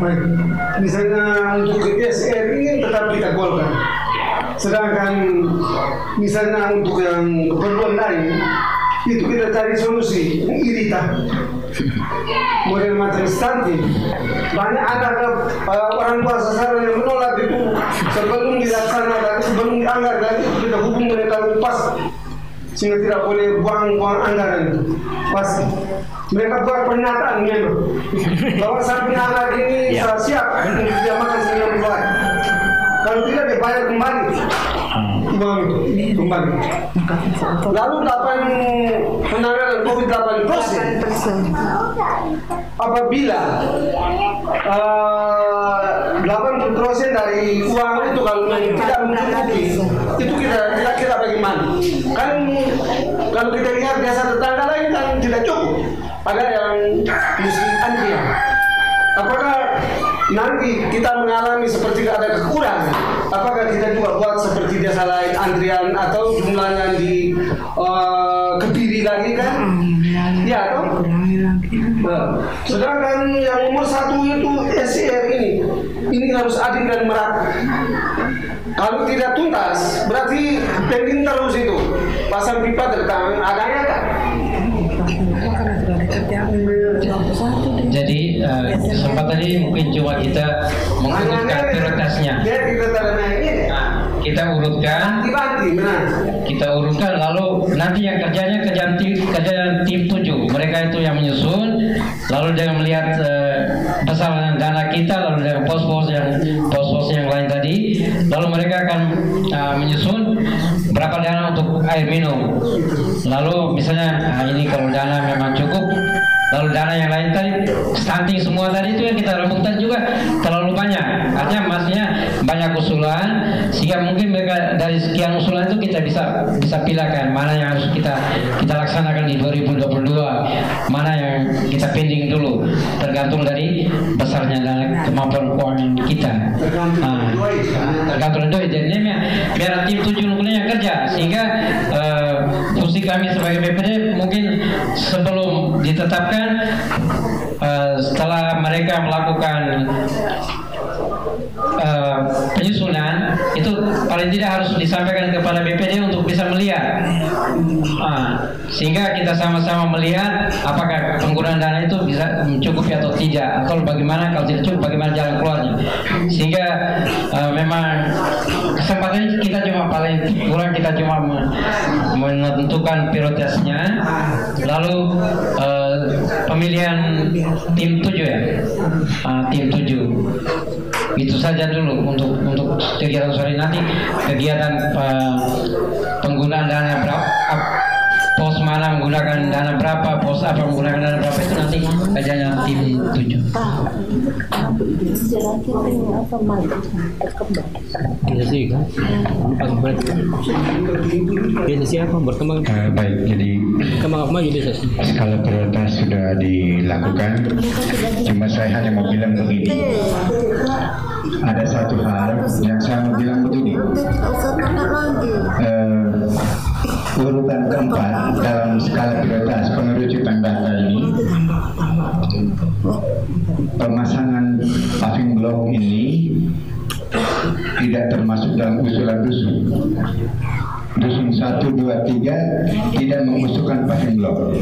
Baik. Misalnya untuk SR ini tetap kita golkan. Sedangkan misalnya untuk yang keperluan lain itu kita cari solusi. Irita. Model macam stunting. Banyak ada uh, orang tua sasaran yang menolak itu sebelum dilaksanakan sebelum dianggarkan kita hubung mereka pas sehingga tidak boleh buang-buang anggaran itu. Pasti. Mereka buat pernyataan memang bahwa samping anak ini Ya. siap. Untuk dia makan sembilan bulan kalau tidak dibayar kembali uang itu kembali lalu dapat penanganan COVID-19 persen apabila uh, 80 persen dari uang itu kalau tidak mencukupi itu kita kita kira bagaimana? Kan kalau kita lihat biasa tetangga lain kan tidak cukup. Ada yang mesti antrian apakah nanti kita mengalami seperti ada kekurangan apakah kita juga buat seperti biasa lain antrian atau jumlahnya di uh, kebiri lagi kan ya toh Nah, sedangkan yang nomor satu itu SCR ini, ini harus adil dan merata. Kalau tidak tuntas, berarti pending terus itu. Pasang pipa tertang, adanya kan? Jadi eh, kesempatan ini mungkin cuma kita mengurutkan prioritasnya. Kita ini. Nah, kita urutkan, kita urutkan lalu nanti yang kerjanya kerjaan tim, kerjaan tim tujuh. Mereka itu yang menyusun, lalu dengan melihat besaran dana kita, lalu dengan pos-pos yang pos-pos yang lain tadi, lalu mereka akan eh, menyusun berapa dana untuk air minum. Lalu misalnya ah, ini kalau dana memang cukup, lalu dana yang lain tadi stunting semua tadi itu yang kita rebutan juga terlalu banyak. Artinya maksudnya banyak usulan sehingga mungkin mereka dari sekian usulan itu kita bisa bisa pilihkan mana yang harus kita kita laksanakan di 2022, mana yang kita pending dulu tergantung dari besarnya dana kemampuan keuangan kita. Ah, tergantung duit jadi ini biar tim tujuh yang kerja sehingga eh, fungsi kami sebagai BPD mungkin sebelum ditetapkan eh, setelah mereka melakukan eh, penyusunan itu paling tidak harus disampaikan kepada BPD untuk bisa melihat. Ah, sehingga kita sama-sama melihat apakah penggunaan dana itu bisa mencukupi atau tidak atau bagaimana kalau tidak cukup bagaimana jalan keluarnya. Sehingga eh, memang kesempatan kita cuma paling kurang kita cuma me- menentukan prioritasnya. Lalu eh, pemilihan tim tujuh ya? Ah, tim tujuh. Itu saja dulu untuk untuk kegiatan sore. Nanti kegiatan eh, penggunaan dana berapa? ap- pos mana menggunakan dana berapa pos apa menggunakan dana berapa itu nanti kerjanya tim tujuh Bisa sih kan? Empat Bisa siapa berkembang? Eh, baik, jadi Kembang apa sih? skala prioritas sudah dilakukan. Cuma saya hanya mau bilang begini. Ada satu hal yang saya mau bilang begini. Eh, urutan keempat dalam skala prioritas pengerucutan data ini pemasangan paving block ini tidak termasuk dalam usulan dusun. Dusun 1, 2, 3 tidak mengusulkan paving block.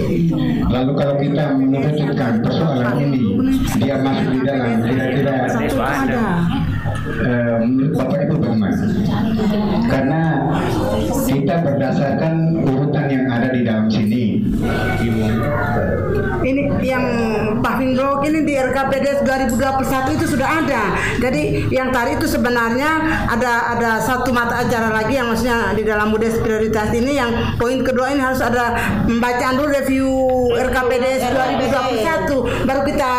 Lalu kalau kita mengerucutkan persoalan ini, dia masuk di dalam kira-kira menurut Bapak Ibu bagaimana? Karena kita berdasarkan urutan yang ada di dalam sini. Ini yang paving block ini di RKPD 2021 itu sudah ada. Jadi yang tadi itu sebenarnya ada ada satu mata acara lagi yang maksudnya di dalam mudes prioritas ini yang poin kedua ini harus ada pembacaan dulu review RKPD 2021 baru kita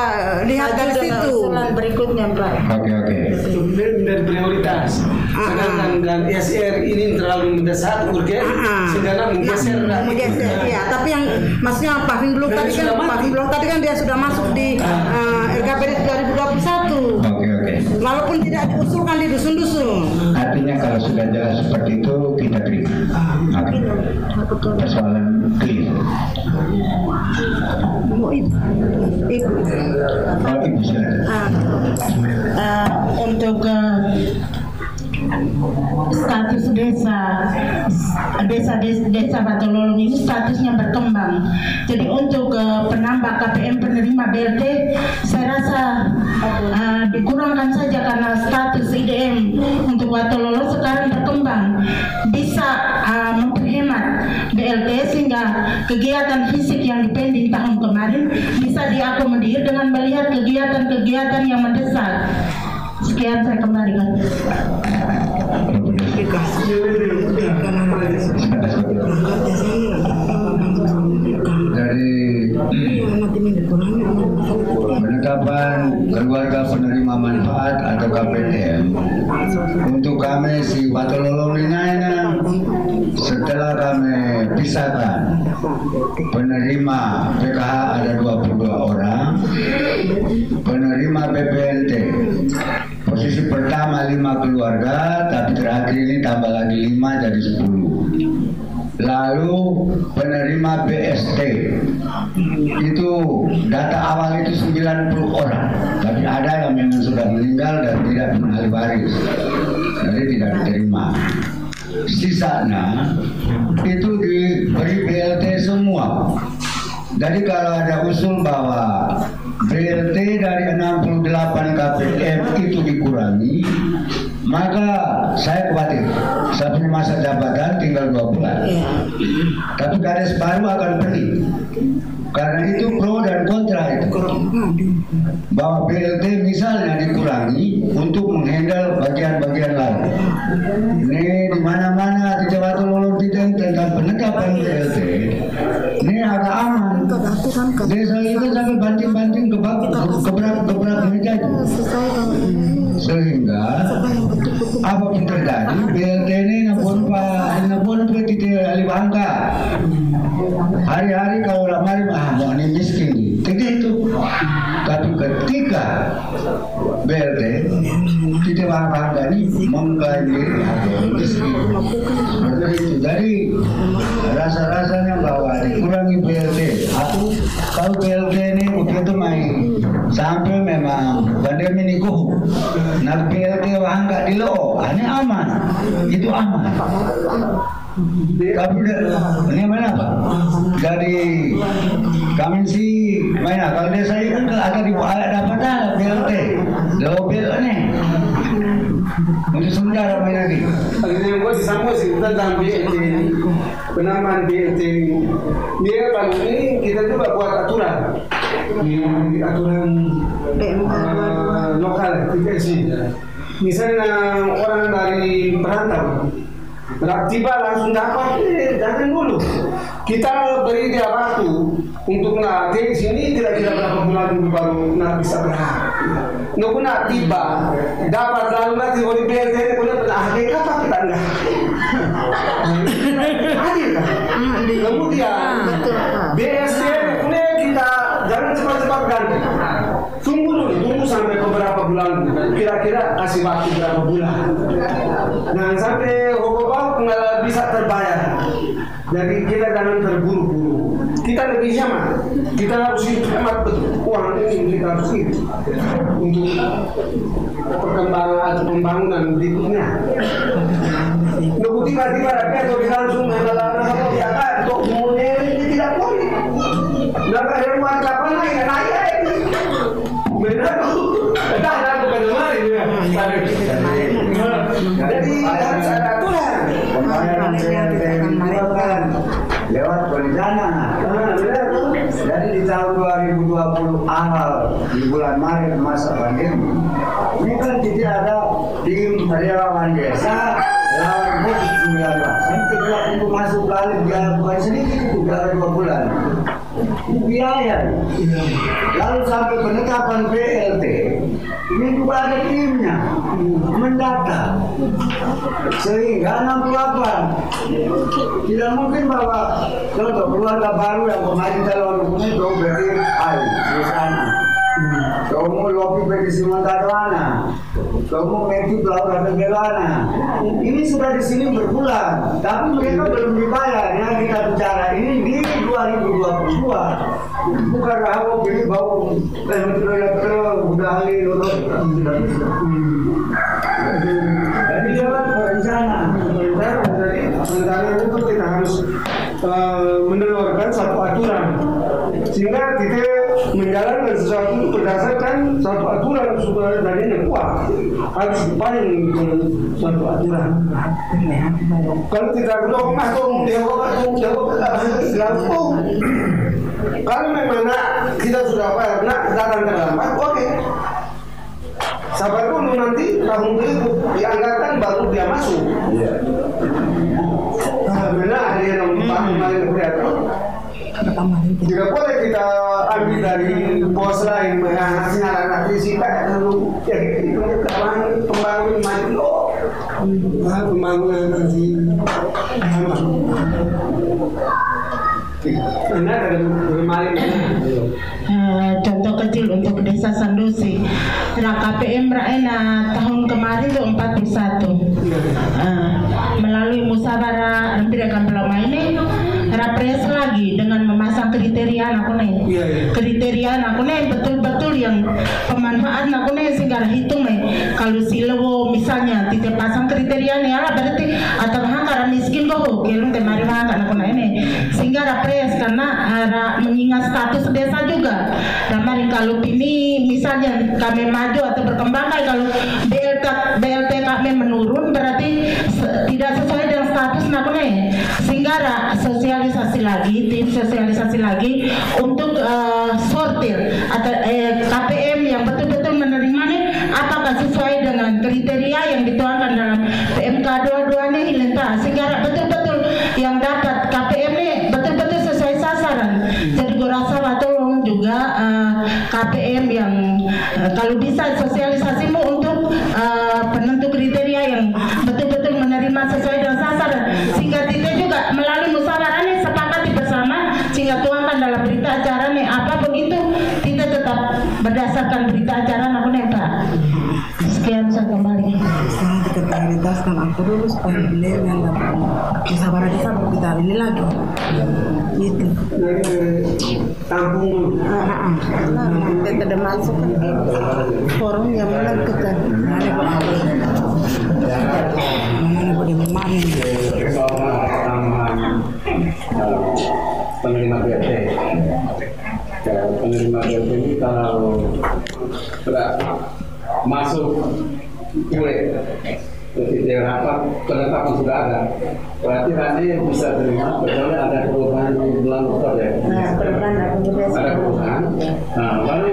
lihat dari situ. berikutnya Pak. Oke oke. Itu menjadi prioritas. Sedangkan dan SR ini terlalu mendesak urgen, Ah, sehingga menggeser Nah, menggeser, iya. Tapi yang maksudnya paving block Dan tadi kan block tadi kan dia sudah masuk di eh, RKPD 2021. Oke oke. Walaupun tidak diusulkan di dusun-dusun. Artinya kalau sudah jelas seperti itu kita terima. Oke. Persoalan clear. Ibu. Ibu. Oh ibu silakan. Ah, desa desa desa, desa Batololong ini statusnya berkembang. Jadi untuk eh, penambah KPM penerima BLT saya rasa eh, dikurangkan saja karena status IDM untuk Batololong sekarang berkembang bisa eh, memperhemat BLT sehingga kegiatan fisik yang dipending tahun kemarin bisa diakomodir dengan melihat kegiatan-kegiatan yang mendesak. Sekian saya kembalikan. Dari penetapan keluarga penerima manfaat atau KPTM untuk kami si Batololong Linaina setelah kami pisahkan penerima PKH ada 22 orang penerima BPNT posisi pertama lima keluarga tapi terakhir ini tambah lagi lima jadi 10 Lalu penerima BST itu data awal itu 90 orang, tapi ada yang memang sudah meninggal dan tidak ahli waris, jadi tidak diterima. Sisanya itu diberi BLT semua. Jadi kalau ada usul bahwa BLT dari 68 KPM itu dikurangi, maka saya khawatir saya punya masa jabatan tinggal dua bulan. Tapi kades baru akan pergi. Karena itu pro dan kontra itu. Bahwa BLT misalnya dikurangi untuk menghandle bagian-bagian lain. Ini di mana-mana di Jawa Timur tidak tentang penetapan BLT. Ini agak aman. Desa itu sampai banting-banting ke keberak-keberak meja itu. Sehingga apa pun terjadi BLT ini napun pak napun pak tidak ahli bangka hari-hari kalau lamari ah mau ini miskin tidak itu tapi ketika BLT ini mengklaim diri miskin seperti itu. Jadi rasa-rasanya bahwa dikurangi BLT aku kalau BLT ini begitu main. Sampai memang pandemi ini kuh nak BLT bangka di lo. Ini aman. Itu aman. Tapi ini mana pak dari kami sih mana kalau desa ini kan agak di ada dapat ada BLT lo BLT Akhirnya gue disambung sih tentang BLT ini penambahan BLT ini. Dia kalau ini kita coba buat aturan di aturan eh, lokal tidak sih. Misalnya orang dari perantau Berak tiba langsung dapat, eh, jangan dulu. Kita beri dia waktu untuk di sini kira-kira berapa bulan dulu baru nak bisa berhak. Nunggu nak tiba, dapat nanti boleh BLT ini boleh pernah apa kita enggak? Hadir kan? Kemudian BSD boleh kita jangan cepat-cepat ganti. Tunggu dulu, tunggu sampai beberapa bulan. Kira-kira kasih waktu berapa bulan. Jangan sampai hokobau nggak bisa terbayar. Jadi kita jangan terburu-buru. Kita lebih nyaman. Kita harus hemat betul. Uang ini kita itu untuk perkembangan pembangunan berikutnya. Nunggu tiba-tiba rakyat atau langsung adalah ya kan, untuk kemudian ini tidak boleh. Nggak ada uang kapan lagi, naik Benar, dah dah bukan kemarin ya. Jadi harus ada aturan. kan lewat berencana jadi di tahun 2020 awal di bulan Maret masa pandemi ini kan tidak ada tim relawan desa lawan COVID-19 ini tidak untuk masuk kali biaya bukan sedikit itu dalam dua bulan. Biaya. Lalu sampai penetapan BLT juga ada timnya mendata sehingga 68 tidak mungkin bahwa contoh keluarga baru yang kemarin calon hukumnya itu berarti ayo di sana kamu lopi pergi Simantarwana kamu meti Laura Tegelana ini sudah di sini berbulan tapi mereka belum dibayar. Ya kita bicara ini di 2022 bukan aku beli bau ya betul udah ahli lulus tidak bisa jadi jalan berencana eh, menelurkan satu aturan. Sehingga kita menjalankan sesuatu itu berdasarkan satu aturan supaya tadinya kuat harus dipayung dengan suatu aturan. Kalau tidak dong atau jawab atau jawab langsung kalau memang nak kita sudah bayar nak datang terlambat oke. Sabar dulu nanti tahun berikut dianggarkan baru dia masuk. Nah, benar dia yang kemarin kreator tidak boleh kita ambil dari bos lain mengasih anak fisika lalu ya itu kawan pembangun maju loh nah, pembangunan nanti Eh, contoh kecil untuk desa Sandosi nah KPM Raena tahun kemarin tuh 41 Eh, melalui musyawarah hampir akan lama ini rapres lagi dengan memasang kriteria aku nih. Iya, iya. kriteria aku nih betul-betul yang pemanfaat aku nih sehingga hitung nih. Kalau si lewo misalnya tidak pasang kriteria nih ala berarti atau hangkara miskin kok kelung temari hangkara aku ini sehingga rapres karena ada mengingat status desa juga. Dan mari kalau ini misalnya kami maju atau berkembang kayak kalau BLT BLT kami menurun berarti tidak sesuai dengan status nah ada sosialisasi lagi tim sosialisasi lagi untuk eh, sortir atau eh, KPM yang betul-betul menerima nih apakah sesuai dengan kriteria yang dituangkan dalam PMK 22 nih Hilenta sehingga betul-betul yang dapat KPM nih betul-betul sesuai sasaran. Jadi gue rasa tolong juga eh, KPM yang eh, kalau bisa sosialisasimu prioritaskan aku dulu supaya beliau yang dapat musyawarah desa kita. Ini lagi. Gitu. Dari kampung. Ah, ah, ah. kita tidak masuk kan forum yang mana boleh mana boleh memanen penerima BLT. Penerima BLT ini kalau masuk kue ke titik rapat penetapan sudah ada. Berarti nanti bisa terima kecuali ada perubahan di bulan Oktober ya? Ada perubahan. Nah baru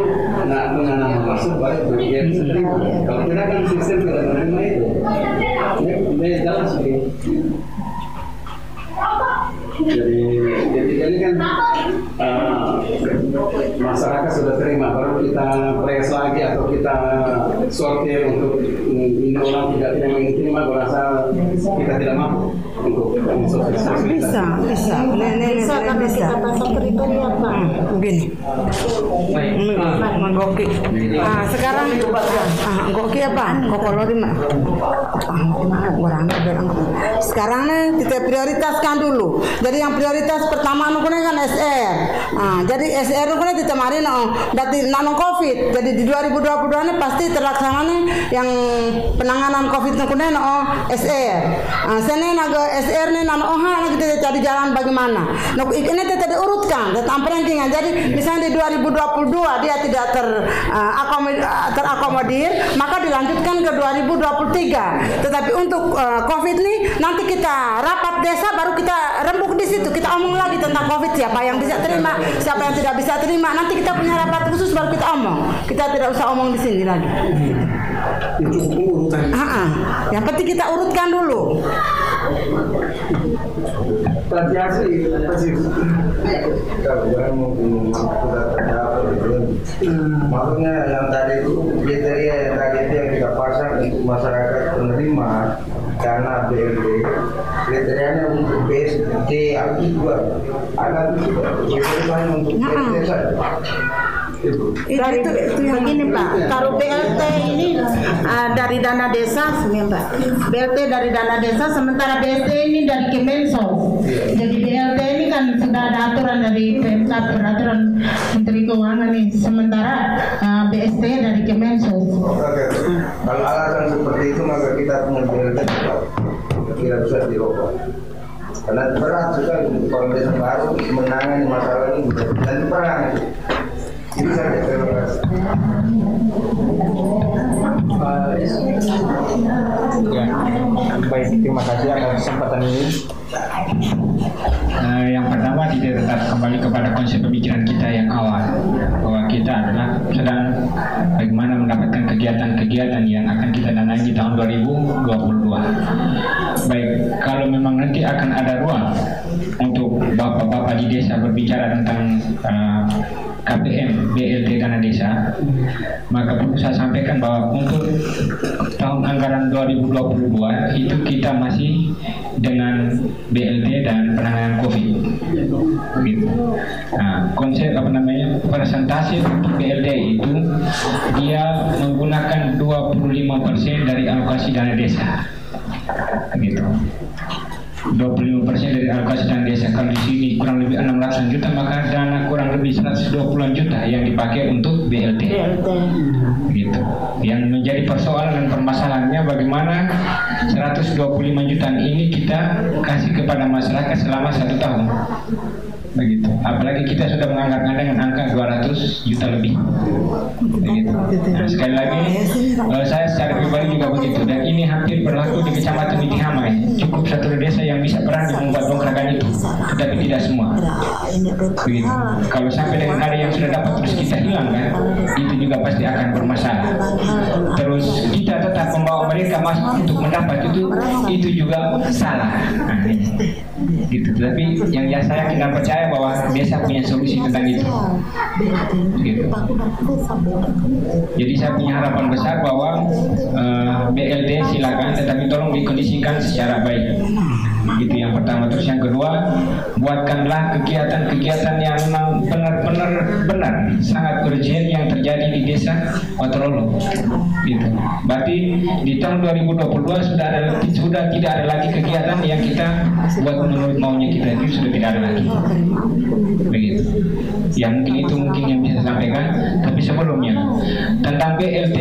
nah dengan nama masuk baru bagian terima kalau tidak kan sistem tidak menerima itu. Ini, jalan sih jadi jadi ini kan eh, masyarakat sudah terima. Baru kita press lagi atau kita sortir untuk orang tidak tidak terima gua rasa kita tidak mampu. Bisa bisa nenek bisa kan bisa pasang kriteria Pak begini. Menggoki. Ah, sekarang ah, goki apa? Kokolori. Ah, orang. Sekarang nih kita prioritaskan dulu. Jadi yang prioritas pertama nu kan SR. Ah, jadi SR nu kita mari no, berarti nano Covid. Jadi di 2022 ini pasti terlaksana nih yang penanganan Covid nu kunen no SR. Ah, sene naga SR nih nano oha kita cari jalan bagaimana. Nah, ini kita diurutkan, tentang rankingan. Jadi misalnya di 2022 dia tidak ter uh, akomodir, terakomodir, maka dilanjutkan ke 2023. Tetapi untuk uh, Covid nih nanti kita rapat desa baru kita rembuk di situ. Kita omong lagi tentang Covid siapa yang bisa terima, siapa yang tidak bisa terima. Nanti kita punya rapat khusus baru kita omong. Kita tidak usah omong di sini lagi. itu urutan Ah, ah. Yang penting kita urutkan dulu. Tadi asli pasti Maksudnya yang tadi itu kriteria yang tadi itu yang kita pasang untuk masyarakat penerima karena BLT kriterianya untuk BSD aku juga. Ada juga. Kriterianya untuk BLT saja. Itu. Itu, itu, itu yang Begini Pak, taruh BLT ini uh, dari dana desa, Pak. BLT dari dana desa, sementara BST ini dari Kemensos. Jadi BLT ini kan sudah ada aturan dari PMK, peraturan Menteri Keuangan nih. Sementara uh, BST dari Kemensos. Oke. Kalau alasan seperti itu maka kita punya BLT tidak bisa dirokok. Karena berat juga untuk kalau desa baru menangani masalah ini dan perang. Ya, baik terima kasih atas kesempatan ini. Eh, yang pertama tidak tetap kembali kepada konsep pemikiran kita yang awal bahwa kita adalah sedang bagaimana mendapatkan kegiatan-kegiatan yang akan kita danai di tahun 2022. Baik, memang nanti akan ada ruang untuk bapak-bapak di desa berbicara tentang eh, KPM BLT dana desa, maka perlu saya sampaikan bahwa untuk tahun anggaran 2022 itu kita masih dengan BLT dan penanganan COVID. Gitu. Nah, konsep apa namanya presentasi untuk BLT itu dia menggunakan 25% dari alokasi dana desa. Gitu. 25% dari dana desa kalau di sini. Kurang lebih 600 juta maka dana kurang lebih 120 juta yang dipakai untuk BLT gitu. Yang menjadi persoalan dan permasalahannya bagaimana 125 juta ini kita kasih kepada masyarakat selama satu tahun begitu. Apalagi kita sudah menganggarkan dengan angka 200 juta lebih. Begitu. Nah, sekali lagi eh, saya secara pribadi juga begitu. Dan ini hampir berlaku di kecamatan Itihamai cukup satu desa yang bisa berani membuat dongkrakan itu. Tetapi tidak semua. Begitu. Kalau sampai dengan ada yang sudah dapat terus kita hilangkan itu juga pasti akan bermasalah. Terus kita tetap membawa mereka masuk untuk mendapat itu itu juga salah. Nah, gitu. Tapi yang ya saya kita percaya bahwa desa punya solusi tentang itu. Gitu. jadi saya punya harapan besar bahwa eh, BLT silakan tetapi tolong dikondisikan secara baik gitu yang pertama. Terus yang kedua buatkanlah kegiatan-kegiatan yang memang benar-benar benar. Sangat urgent yang terjadi di desa Waterolo gitu. Berarti di tahun 2022 sudah ada sudah tidak ada lagi kegiatan yang kita buat menurut maunya kita. Itu sudah tidak ada lagi. Begitu ya mungkin itu mungkin yang bisa sampaikan tapi sebelumnya. Tentang BLT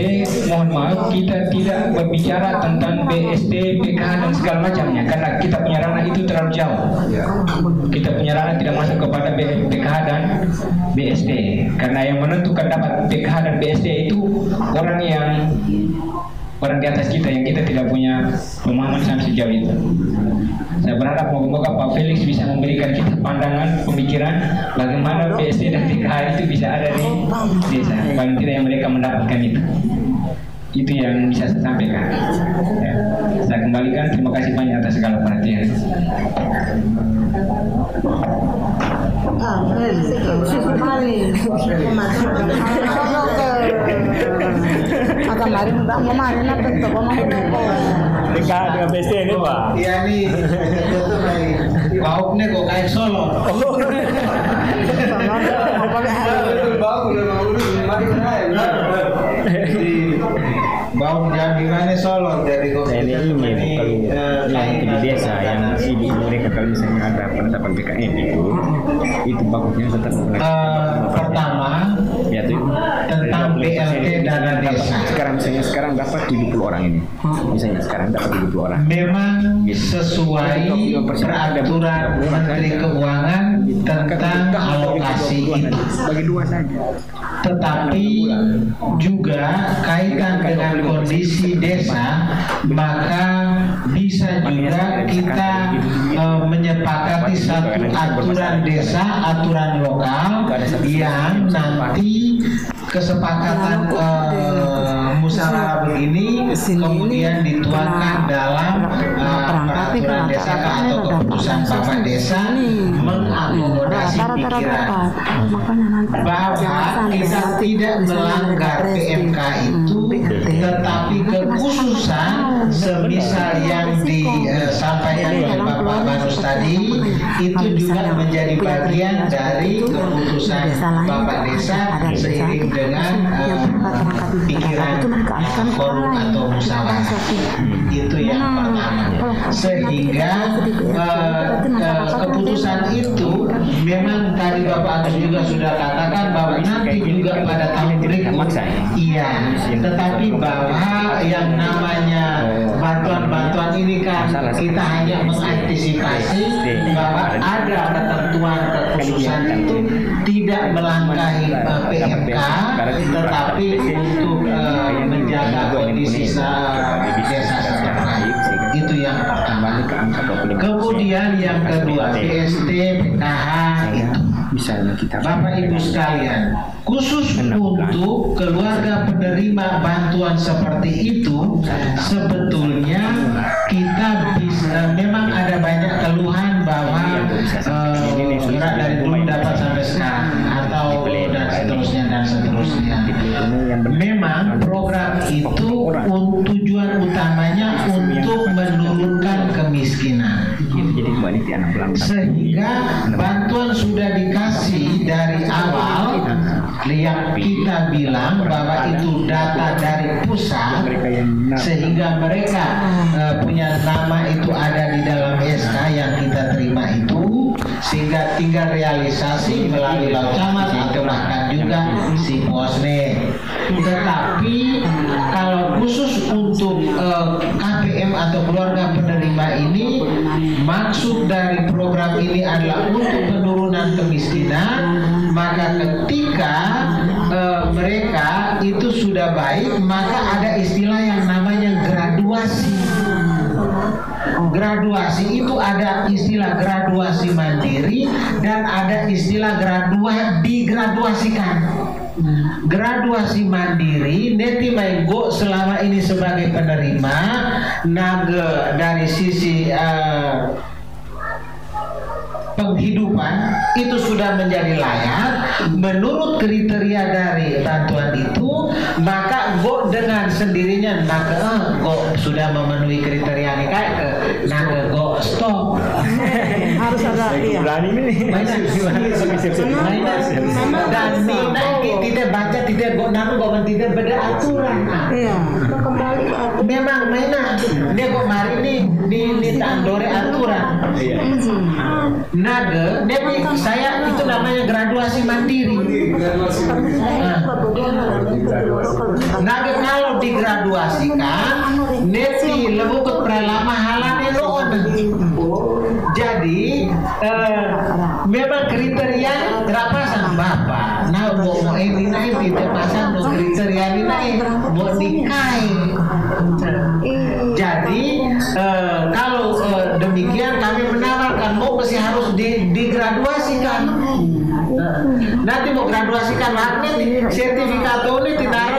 mohon maaf kita tidak berbicara tentang BST PKH dan segala macamnya karena kita punya ranah itu terlalu jauh. Kita punya ranah tidak masuk kepada PKH dan BST karena yang menentukan dapat PKH dan BST itu orang yang orang di atas kita yang kita tidak punya pemahaman sampai sejauh itu. Saya berharap moga-moga Pak Felix bisa memberikan kita pandangan, pemikiran bagaimana BSD dan PKH itu bisa ada di desa. Paling tidak yang mereka mendapatkan itu. Itu yang bisa saya sampaikan. Ya. Saya kembalikan. Terima kasih banyak atas segala perhatian. Ini Pak. Iya Bau Di jaminan Solo jadi kok ini ini kalau yang di desa yang sibuk mereka kalau misalnya ada penetapan PKN itu. Itu bagusnya tetap Eh, pertama ya tuh. tentang BLT dana desa. sekarang misalnya sekarang dapat 70 orang ini. Misalnya sekarang dapat 70 orang. Memang sesuai peraturan Menteri Keuangan tentang alokasi itu. bagi dua saja. Tetapi juga kaitan dengan kondisi desa, maka bisa juga kita eh, menyepakati satu aturan desa, aturan lokal yang nanti kesepakatan eh, musyawarah ini kemudian dituangkan dalam eh, peraturan desa atau keputusan bapak desa mengakomodasi pikiran. Bahwa kita tidak melanggar PMK itu tetapi kekhususan semisal yang disampaikan oleh Bapak Barus tadi itu juga menjadi bagian dari keputusan Bapak Desa seiring dengan eh, pikiran forum atau musyawarah itu yang pertama. Sehingga eh, eh, keputusan itu memang tadi Bapak Agus juga sudah katakan bahwa nanti juga pada tahun berikut iya tetapi bahwa yang namanya bantuan memang bantuan ini kan kita hanya mengantisipasi. Bahwa ada ketentuan kekhususan itu tidak melangkahi eh, PMK tetapi untuk eh, menjaga kondisi sa- desa setempat. itu yang pertama. Kemudian yang kedua PST PKH itu misalnya kita. Bapak Ibu sekalian, khusus untuk keluarga penerima bantuan seperti itu, sebetulnya kita bisa memang ada banyak keluhan bahwa eh, berat dari dulu dapat sampai sekarang atau dan seterusnya dan seterusnya. Memang program itu tujuan utamanya untuk menurunkan kemiskinan sehingga bantuan sudah dikasih dari awal yang kita bilang bahwa itu data dari pusat sehingga mereka eh, punya nama itu ada di dalam SK yang kita terima itu sehingga tinggal realisasi melalui Laut Camat atau bahkan juga si Posne tetapi khusus untuk eh, KPM atau keluarga penerima ini maksud dari program ini adalah untuk penurunan kemiskinan maka ketika eh, mereka itu sudah baik maka ada istilah yang namanya graduasi. Graduasi itu ada istilah graduasi mandiri dan ada istilah gradua digraduasikan graduasi mandiri neti maigo selama ini sebagai penerima. Naga dari sisi eh, penghidupan itu sudah menjadi layak. Menurut kriteria dari bantuan itu maka go dengan sendirinya naga eh, go sudah memenuhi kriteria ini ke go stop? Harus ada iya. ini? Dan mina tidak baca tidak go nanu go tidak beda aturan. Ah. Iya. memang mainan. Dia kok mari nih di di tandore aturan. Naga dia saya itu namanya graduasi mandiri. Nah, naga kalau digraduasikan neti lebukut pralama halane loon jadi eh, memang kriteria rapasan bapak. Nah mau mau ini naik tidak pasang no kriteria ini naik mau dikai. Jadi eh, kalau eh, demikian kami menawarkan mau masih harus di, digraduasikan. Nanti mau graduasikan nanti sertifikat ini tidak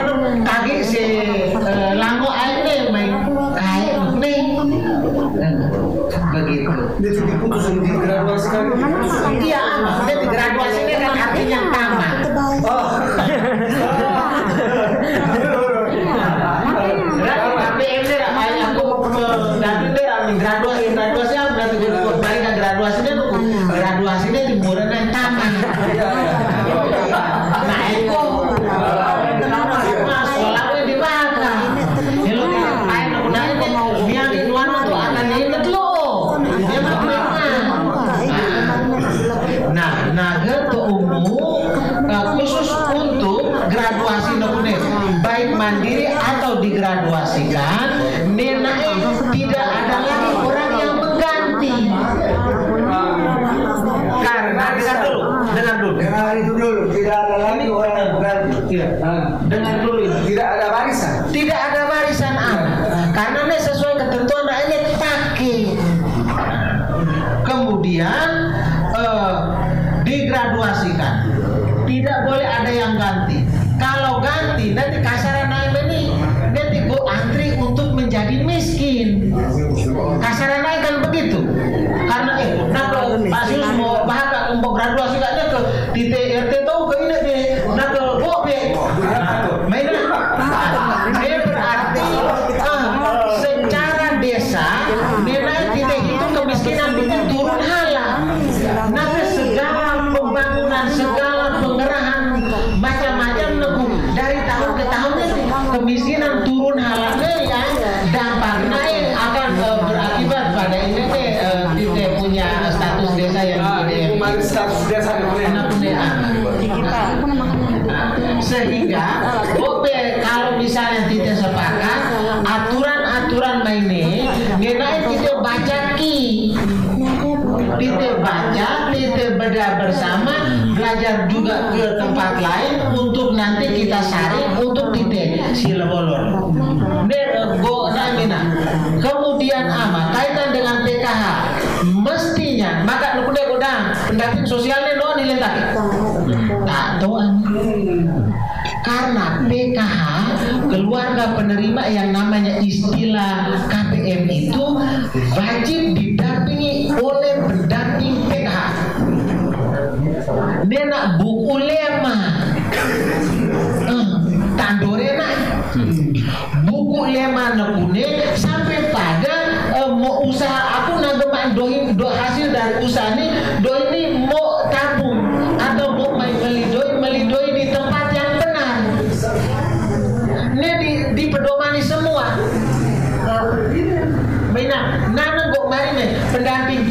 Dia tidak putus untuk digraduasikan. Iya, dia digraduasi ini kan artinya tamat. Oh. Berarti KPM dia kayak aku nanti dia ambil graduasi, graduasi aku berarti balik ke graduasi tuh graduasi dia di yang tamat. Pendamping sosialnya nilai tak tak Ami. karena PKH keluarga penerima yang namanya istilah KPM itu wajib didampingi oleh pendamping PKH dia nak buku lema Eh, tandore nak. Buku lema nekune sampai pada eh, mau usaha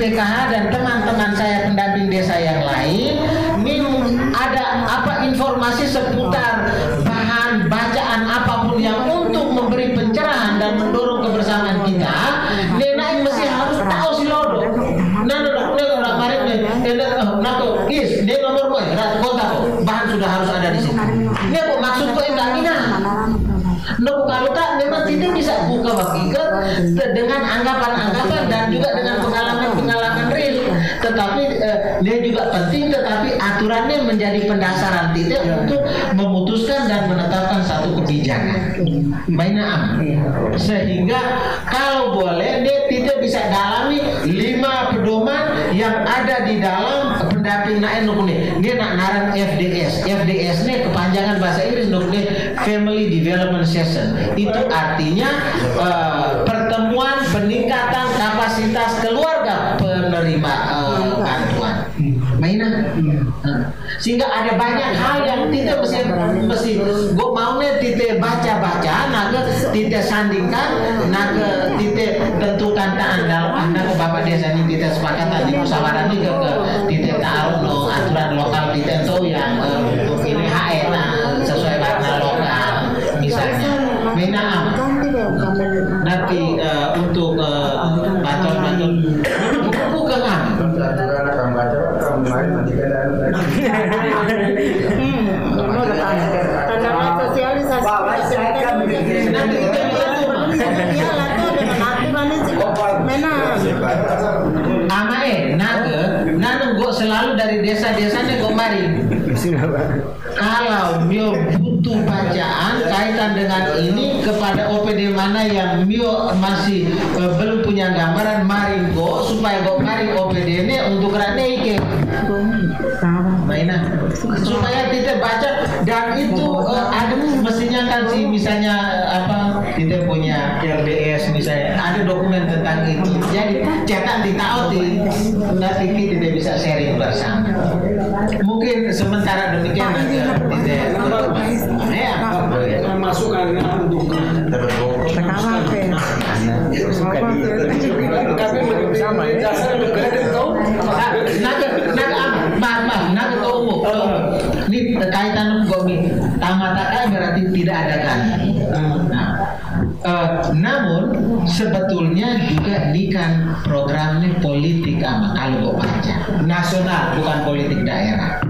pendamping PKH dan teman-teman saya pendamping desa yang lain ini ada apa informasi seputar bahan bacaan apa pun yang untuk memberi pencerahan dan mendorong kebersamaan kita yang mesti harus tahu si lodo nana orang mari nih nana nako is dia nomor boy ratu kota kok bahan sudah harus ada di sini ini apa maksud kok enggak ina No, kalau tak memang tidak bisa buka hakikat dengan anggapan-anggapan dan juga dengan dia juga penting, tetapi aturannya menjadi pendasaran tidak untuk memutuskan dan menetapkan satu kebijakan. Mainam. Sehingga kalau boleh dia tidak bisa dalami lima pedoman yang ada di dalam pendamping naen nukune. Dia nak naran FDS. FDS ini kepanjangan bahasa Inggris nukune Family Development Session. Itu artinya eh, pertemuan peningkatan kapasitas keluarga penerima eh, bantuan. Mainan. Eh, Sehingga ada banyak hal yang tidak mesti mesti gue maunya tidak baca-baca, naga tidak sandingkan, naga tidak tentukan taan dalam anak bapak desa ini tidak sepakatan di musyawarah ini ke ke tidak tahu no aturan lokal tidak tahu yang eh, untuk ini HE nah, sesuai warna lokal misalnya. Menaam nanti eh, untuk eh, bacot-bacot buku ke kami Karena sosialisasi nanti Iya eh gue selalu dari desa-desa nih gue mari kalau Mio butuh bacaan kaitan dengan ini kepada OPD mana yang Mio masih eh, belum punya gambaran mari go supaya go mari OPD ini untuk rane ike mainan. Supaya tidak baca dan itu eh, ada mestinya kan sih misalnya apa kita punya RDS misalnya ada dokumen tentang itu jadi cetak di tahu di nanti tidak bisa sharing bersama mungkin sementara demikian aja tidak ya masukan untuk kami sama ya ini kaitan gomi berarti tidak ada kan nah eh, namun sebetulnya juga di kan programnya politik ama kalau gue baca. Nasional bukan politik daerah.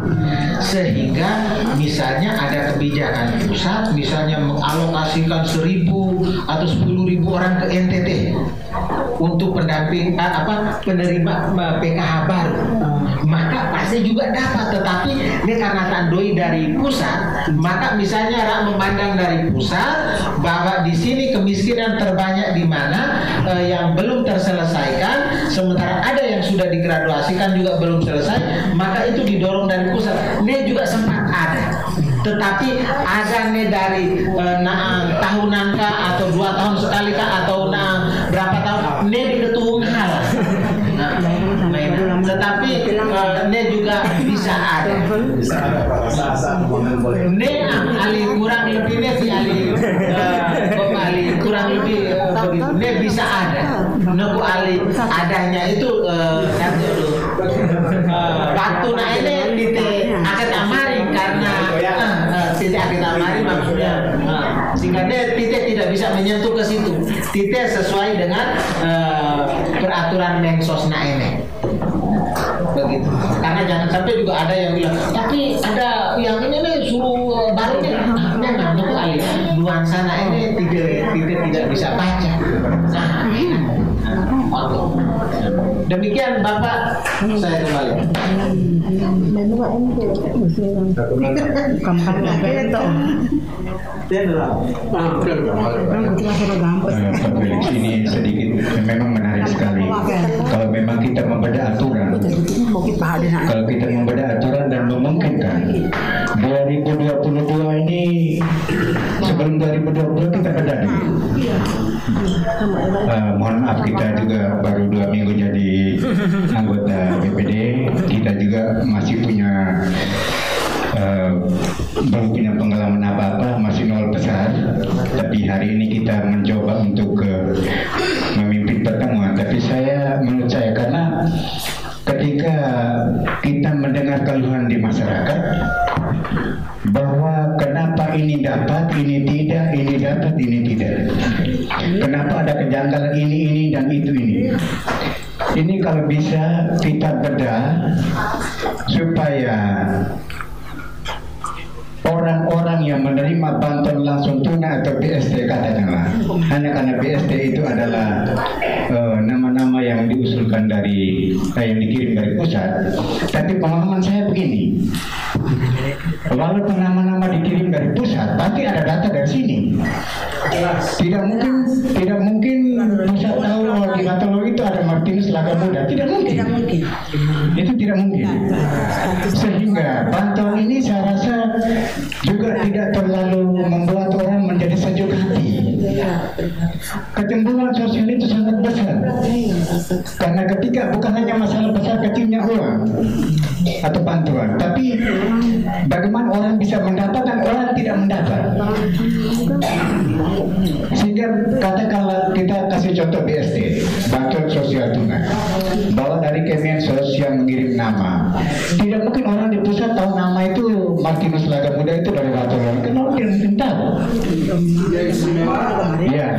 Sehingga misalnya ada kebijakan pusat misalnya mengalokasikan seribu atau sepuluh ribu orang ke NTT untuk pendamping ah, apa penerima PKH baru pasti juga dapat tetapi ini karena tandoi dari pusat maka misalnya Rak memandang dari pusat bahwa di sini kemiskinan terbanyak di mana eh, yang belum terselesaikan sementara ada yang sudah digraduasikan juga belum selesai maka itu didorong dari pusat. Ini juga sempat ada. Tetapi nih dari eh, naang tahunan kah atau dua tahun sekali kah atau naang berapa tahun ini ketua hal Nah, mainan. tetapi eh, ini juga bisa ada. Ini ah, ali kurang lebih ini si ali eh, ali kurang lebih eh, begitu. Ini bisa ada. Nuku ali adanya itu waktu nah ini titik akad amari karena titik akad amari maksudnya eh, sehingga dia titik tidak bisa menyentuh ke situ. Titik sesuai dengan eh, peraturan mensos nah ini begitu karena jangan sampai juga ada yang bilang tapi ada yang ini nih suruh baru nih. Nah, itu alih luar sana ini tidak tidak tidak bisa baca. Nah oke. demikian bapak. Saya kembali Ini sedikit memang menarik sekali. Kalau memang kita membedah aturan, kalau kita membedah aturan dan memungkinkan 2022 ini sebelum 2020 kita bedah. Eh, mohon maaf kita juga baru dua minggu jadi anggota BPD, kita juga masih punya belum punya pengalaman apa-apa, masih nol besar. Tapi hari ini kita mencoba untuk eh, memimpin pertemuan. Tapi saya menurut saya karena ketika kita mendengar keluhan di masyarakat bahwa kenapa ini dapat, ini tidak, ini dapat, ini tidak. Kenapa ada kejanggalan ini, ini dan itu ini. Ini kalau bisa kita bedah supaya orang-orang yang menerima bantuan langsung tunai atau BST katakanlah. Hanya karena BST itu adalah nama-nama yang diusulkan dari eh, yang dikirim dari pusat. Tapi pengalaman saya begini. Walaupun nama-nama dikirim dari pusat pasti ada data dari sini. Tidak mungkin tidak mungkin pusat tahu bahwa di Matolo itu ada Martinus Laga Muda. Tidak mungkin. Itu tidak mungkin. Sehingga bantuan ini saya rasa juga tidak terlalu membuat orang menjadi sejuk hati. Kecemburuan sosial itu sangat besar. Karena ketika bukan hanya masalah besar kecilnya uang atau bantuan. Tapi bagaimana orang bisa mendapat dan orang tidak mendapat sehingga katakanlah kita kasih contoh BSD bantuan sosial tunai. Bahwa dari Kemensos yang mengirim nama. Tidak mungkin orang di pusat tahu nama itu Martinus Laga Muda itu dari kan orang tidak mungkin tahu? Ya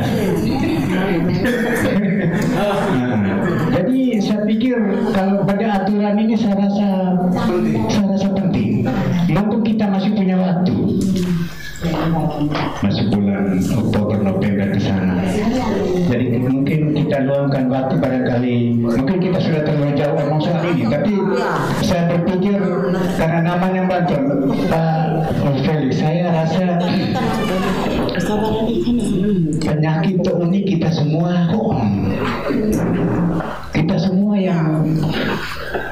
jadi saya pikir kalau pada aturan ini saya rasa saya rasa penting. Mumpung kita masih punya waktu masih bulan Oktober November ke sana. Jadi mungkin kita luangkan waktu barangkali mungkin kita sudah terlalu jauh ngomong soal ini, tapi saya berpikir karena namanya bantuan Pak Felix, saya rasa penyakit ini kita semua hoang. Kita semua yang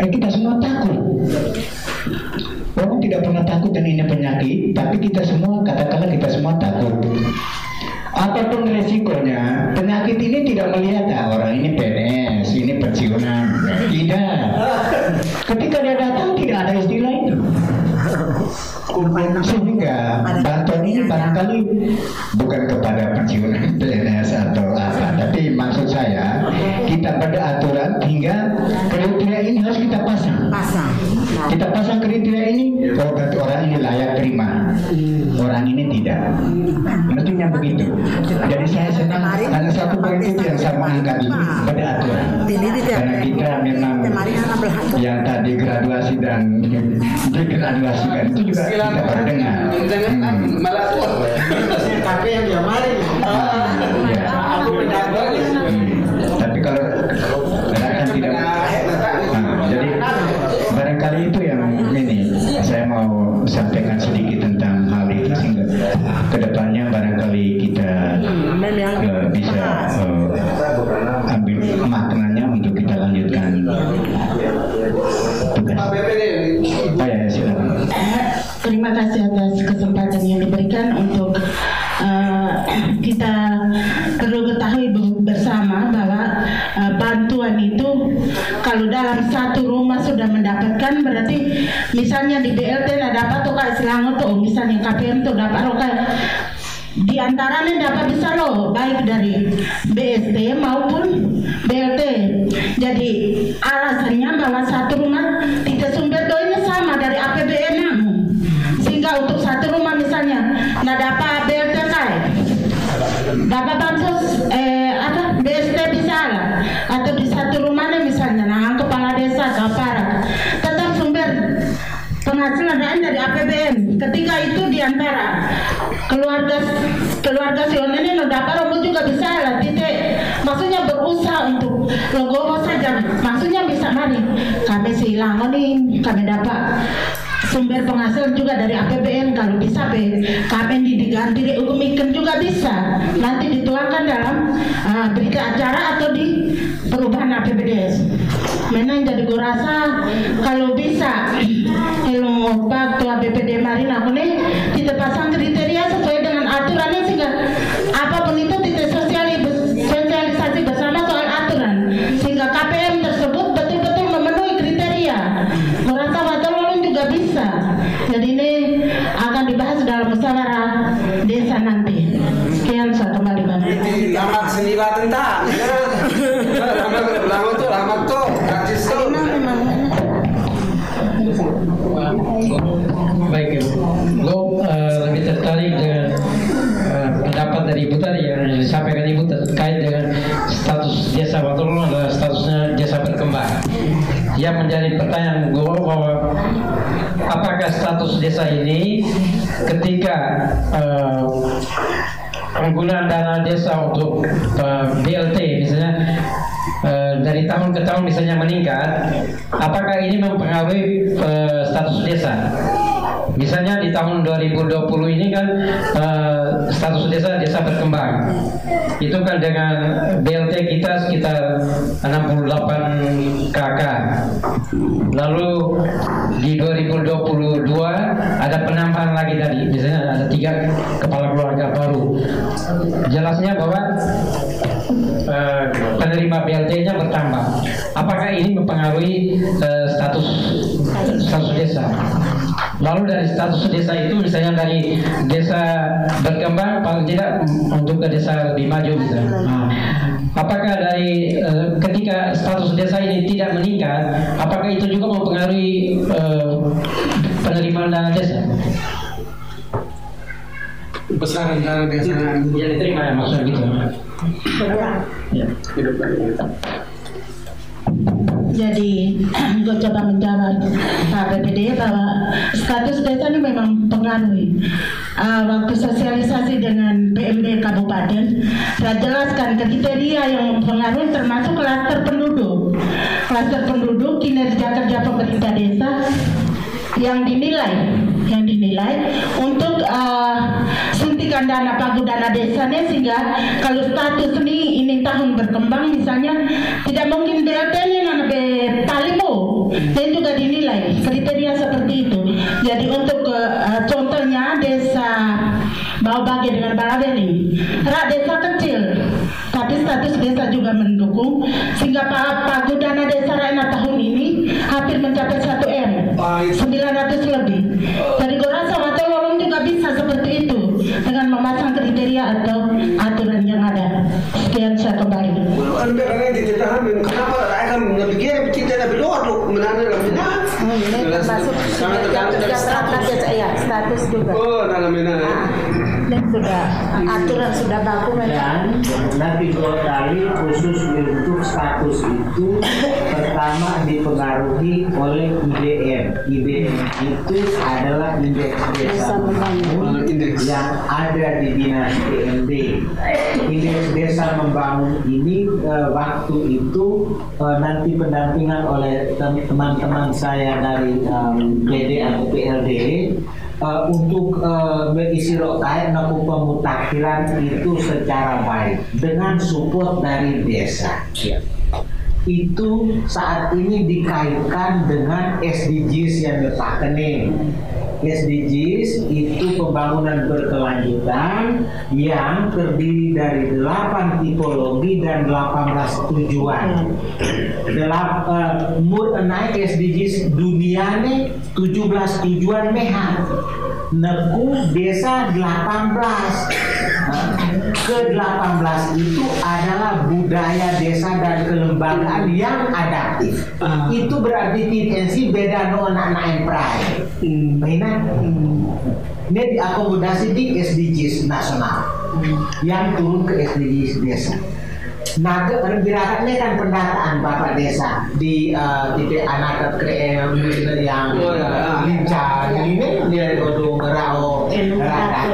eh, kita semua takut. Orang tidak pernah takut dan ini penyakit, tapi kita semua Bantuan degraduasikan itu juga kita baru dengar. Hmm. tapi yang dia mari misalnya di BLT lah dapat tuh kayak Selangor tuh misalnya KPM tuh dapat loh kayak di antaranya dapat bisa loh baik dari BST maupun BLT. Jadi alasannya bahwa satu keluarga keluarga Sion ini no dapat romo juga bisa lah titik. Maksudnya berusaha untuk logomo saja maksudnya bisa mari kami silang nih kami dapat sumber penghasilan juga dari APBN kalau bisa be kami diganti dihukumikan juga bisa. Nanti dituangkan dalam uh, berita acara atau di perubahan APBDes memang jadi gue rasa kalau bisa kalau ngopak tuh APBD Marina aku nih status desa ini ketika eh, penggunaan dana desa untuk eh, BLT misalnya eh, dari tahun ke tahun misalnya meningkat, apakah ini mempengaruhi eh, status desa? Misalnya di tahun 2020 ini kan eh, status desa desa berkembang. Itu kan dengan BLT kita sekitar 68 KK. Lalu di 2022 ada penambahan lagi tadi, misalnya ada tiga kepala keluarga baru. Jelasnya bahwa eh, penerima BLT-nya bertambah. Apakah ini mempengaruhi eh, status status desa? Lalu dari status desa itu misalnya dari desa berkembang paling tidak untuk ke desa lebih maju misalnya. Nah, apakah dari eh, ketika status desa ini tidak meningkat, apakah itu juga mempengaruhi eh, penerimaan dana desa? Besaran dana desa Yang diterima ya maksudnya gitu. Ya. hidup lagi. Jadi gue coba menjawab Pak BPD bahwa status desa ini memang pengaruhi uh, waktu sosialisasi dengan PMD Kabupaten saya jelaskan kriteria yang mempengaruhi termasuk klaster penduduk. Klaster penduduk kinerja kerja pemerintah desa yang dinilai yang dinilai untuk uh, dana pagu dana desanya sehingga kalau status ini ini tahun berkembang misalnya tidak mungkin BLT ini nana be palimo dan juga dinilai. Kriteria seperti itu. Jadi untuk uh, contohnya desa Bau Bagi dengan Balabeli rak desa kecil tapi status desa juga mendukung. Sehingga pa- pagu dana desa Raina tahun ini hampir mencapai 1 M 900 lebih. Jadi gue rasa Watololong juga bisa seperti itu dengan memasang kriteria atau aturan yang ada sekian saya kembali Anu kan di kita hamil, kenapa akan nabigyan kita na bilot lo menana lang mina. termasuk Sangat tergantung dari status. ya status juga Oh, dalam mina. dan sudah aturan sudah nanti dua kali khusus untuk status itu pertama dipengaruhi oleh IBM IBM itu adalah indeks desa ada di dinas PMD indeks desa membangun ini eh, waktu itu eh, nanti pendampingan oleh tem- teman-teman saya dari em, PD atau PLD eh, untuk eh, berisi rokai naku pemutakhiran itu secara baik dengan support dari desa. Itu saat ini dikaitkan dengan SDGs yang nih. SDGs itu pembangunan berkelanjutan yang terdiri dari 8 tipologi dan 18 tujuan. Delap, eh, mur naik SDGs dunia nih 17 tujuan meha. Neku desa 18. Nah, ke 18 itu adalah budaya desa dan kelembagaan yang adaptif. Itu berarti TNC beda no anak-anak yang pride. Mainan. Ini diakomodasi di SDGs nasional yang turun ke SDGs desa. Nah, pergerakannya kan pendataan Bapak Desa di uh, titik anak krem yang Oh, ya. lincah ini nilai odong rao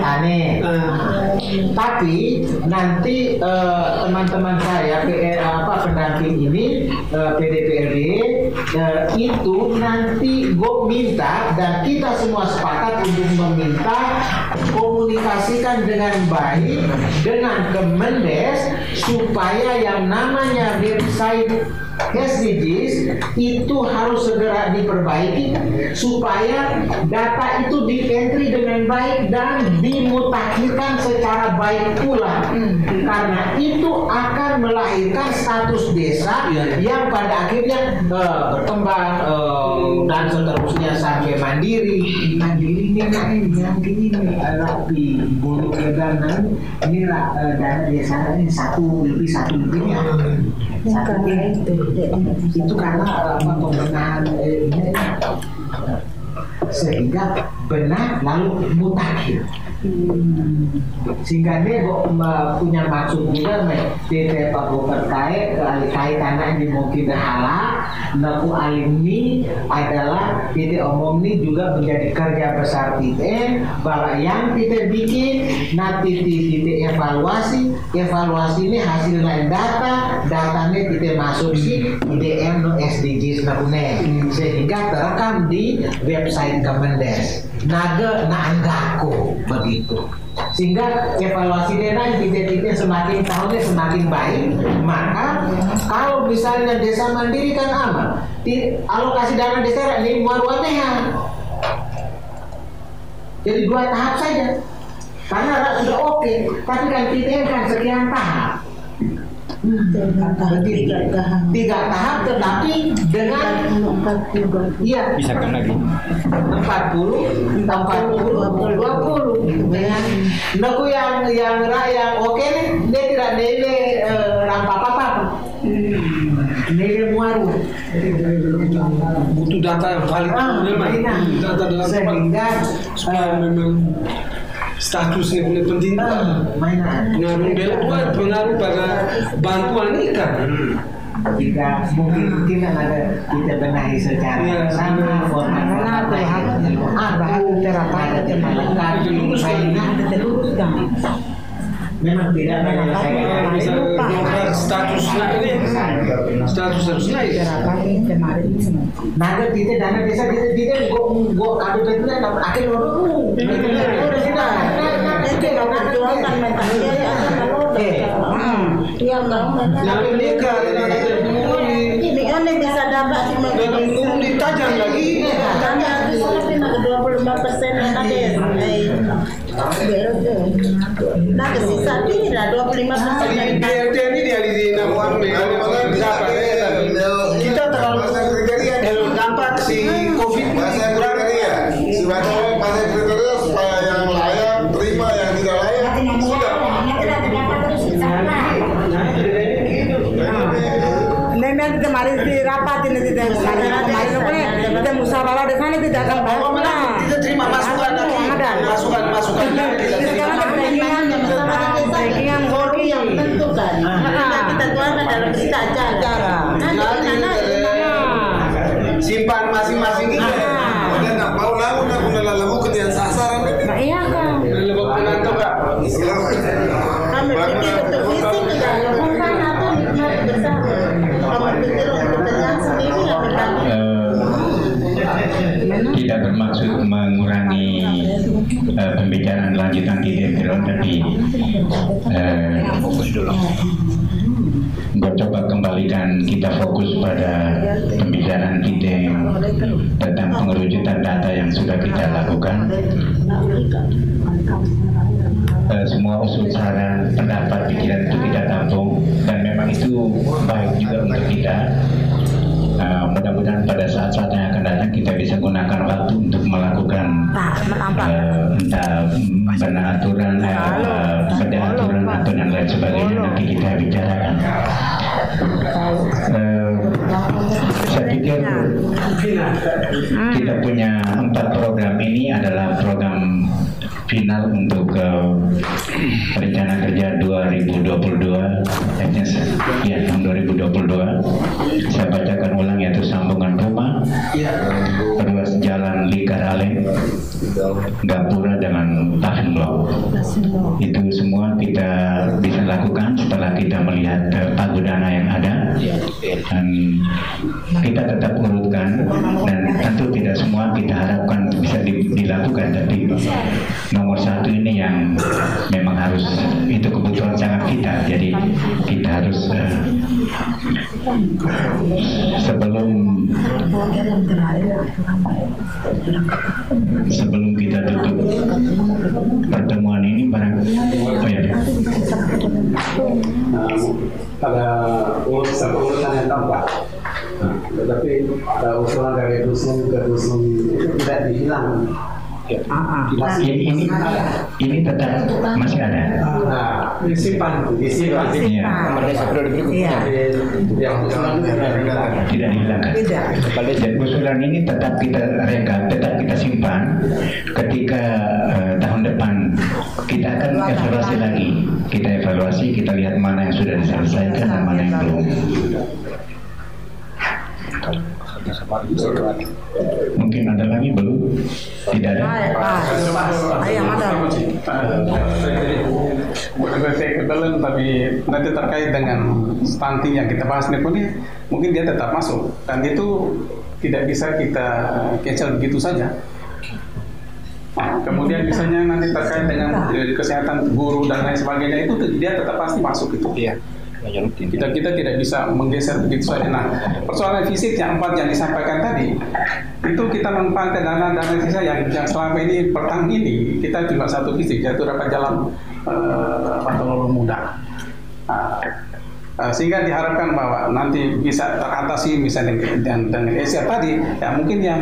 aneh. Tapi nanti eh, teman-teman saya PR apa pendamping ini eh, PDPRD eh, itu nanti gue minta dan kita semua sepakat untuk meminta komunikasikan dengan baik dengan Kemendes supaya yang namanya website SDGs itu harus segera diperbaiki supaya data itu di entry dengan baik dan dimutakhirkan secara baik pula. Karena itu akan melahirkan status desa yang pada akhirnya eh, berkembang eh, dan seterusnya sampai mandiri mandiri ini lain yang ini rapi bulu dana ini eh, dana desa ini satu lebih satu lebihnya satu itu. Itu karena eh, apa pembenahan eh, ini, sehingga benar lalu mutakhir sehingga dia punya maksud juga me dia pak bukan kait alih kait karena ini mungkin hala naku alim ini adalah kita omong ini juga menjadi kerja besar kita bahwa yang kita bikin nanti kita evaluasi evaluasi ini hasil lain data datanya kita masuk si IDM no SDGs na sehingga terekam di website Kemendes naga naanggako begitu. Sehingga evaluasi dana titik-titiknya semakin tahunnya semakin baik maka kalau misalnya desa mandiri kan aman. Di- alokasi dana desa ini muar-muarnya jadi dua tahap saja. Karena sudah oke tapi kan kita kan sekian tahap Begitu. tiga tahap. tetapi dengan iya. Bisakah lagi? 40 40 20 dengan naku yang yang yang oke nih. Dia tidak nilai eh, rampa apa nilai muaru. Butuh data yang valid. Ah, iya. data dalam sehingga supaya memang statusnya boleh penting ah, mainan. Juga pengaruh pada bantuan ikan. Tidak mungkin kita ada kita benahi secara Iya. sama format. Format lain ada ada lengkap mainan memang tidak menyelesaikan bisa ini status harus naik Naga kita dana desa kita kita gua gua kado kan akhir orang yang menikah Ini bisa dapat sih dan menurun ditajam lagi. Dua puluh lima persen Nah, kesisa tidak dua puluh lima persen di BRT ini dia di Namuan kita terlalu eh, dampak si COVID Masa kurang kriteria, sebagai masa kriteria supaya yang layak terima, yang tidak layak. Sudah. Nenek kemarin di rapat ini tidak kemarin kemarin kita musyawarah di sana tidak akan eh, simpan masing-masing kita Dan nak mau lalu nak guna lalu ketian sasaran. Nah, iya kan. lebok penantu kak. Kami pikir untuk visi kita lakukan atau nikmat bersama. Kamu pikir untuk kepentingan sendiri yang bertanggung Eh, tidak bermaksud mengurangi eh, pembicaraan lanjutan di DPR tapi eh, gue coba kembalikan kita fokus pada pembicaraan kita sudah kita lakukan. Eh, semua usul saran pendapat pikiran itu kita tampung dan memang itu baik juga untuk kita. Uh, mudah-mudahan pada saat-saat yang akan datang kita bisa gunakan waktu untuk melakukan uh, entah benar aturan, uh, beda aturan atau dan lain sebagainya nanti kita bicarakan. Uh, saya pikir kita punya empat program. Ini adalah program final untuk uh, rencana kerja 2022 ya tahun 2022 saya bacakan ulang yaitu sambungan ruas jalan Likarale gapura dengan block. Itu semua kita bisa lakukan setelah kita melihat eh, pagodana yang ada. Dan kita tetap urutkan dan tentu tidak semua kita harapkan bisa di- dilakukan. Tapi nomor satu ini yang memang harus itu kebutuhan sangat kita. Jadi kita harus eh, sebelum sebelum kita tutup pertemuan ini barang oh ya pada urut satu urutan yang tampak. Tetapi usulan dari dusun ke dusun itu tidak dihilang. Masih ini ini, ini tetap masih ada. Nah, disimpan, disimpan. Iya. Iya. Yang usulan itu tidak dihilang. tidak. Dihilangkan Tidak. dan usulan ini tetap kita rekap tetap kita simpan. Ketika eh, tahun depan kita akan evaluasi lagi. Kita evaluasi kita lihat mana yang sudah diselesaikan dan mana yang belum mungkin ada lagi belum tidak ada. Ayo, ada. Bukan saya kebetulan tapi nanti terkait dengan stunting yang kita bahas ini pun dia- mungkin dia tetap masuk dan itu tidak bisa kita cancel begitu saja. Nah, kemudian misalnya nanti terkait dengan eh, kesehatan guru dan lain sebagainya itu dia tetap pasti masuk itu. Iya. Kita kita tidak bisa menggeser begitu saja. Nah, persoalan fisik yang empat yang disampaikan tadi itu kita memanfaatkan dana-dana sisa yang, yang selama ini per tahun ini kita cuma satu fisik yaitu dapat jalan uh, muda. Nah, uh, sehingga diharapkan bahwa nanti bisa teratasi misalnya dengan dengan Asia tadi ya mungkin yang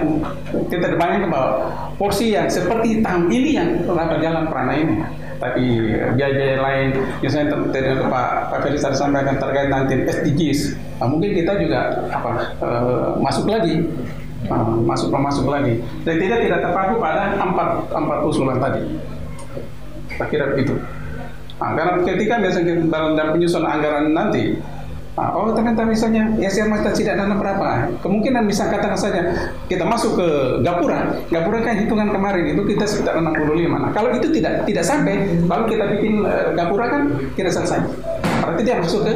kita depankan bahwa porsi yang seperti tahun ini yang dapat jalan perana ini tapi biaya lain. Misalnya tadi Pak Pak Felis tadi sampaikan terkait nanti SDGs nah, mungkin kita juga apa eh, masuk lagi. Nah, masuk masuk lagi. Dan tidak tidak terpaku pada empat empat usulan tadi. Saya kira begitu. Nah, karena ketika dalam, dalam penyusunan anggaran nanti, nah, oh ternyata misalnya SR masih tidak dana berapa, kemungkinan bisa katakan saja kita masuk ke Gapura, Gapura kan hitungan kemarin itu kita sekitar 65. Nah, kalau itu tidak tidak sampai, lalu kita bikin eh, Gapura kan kita selesai. Berarti dia masuk ke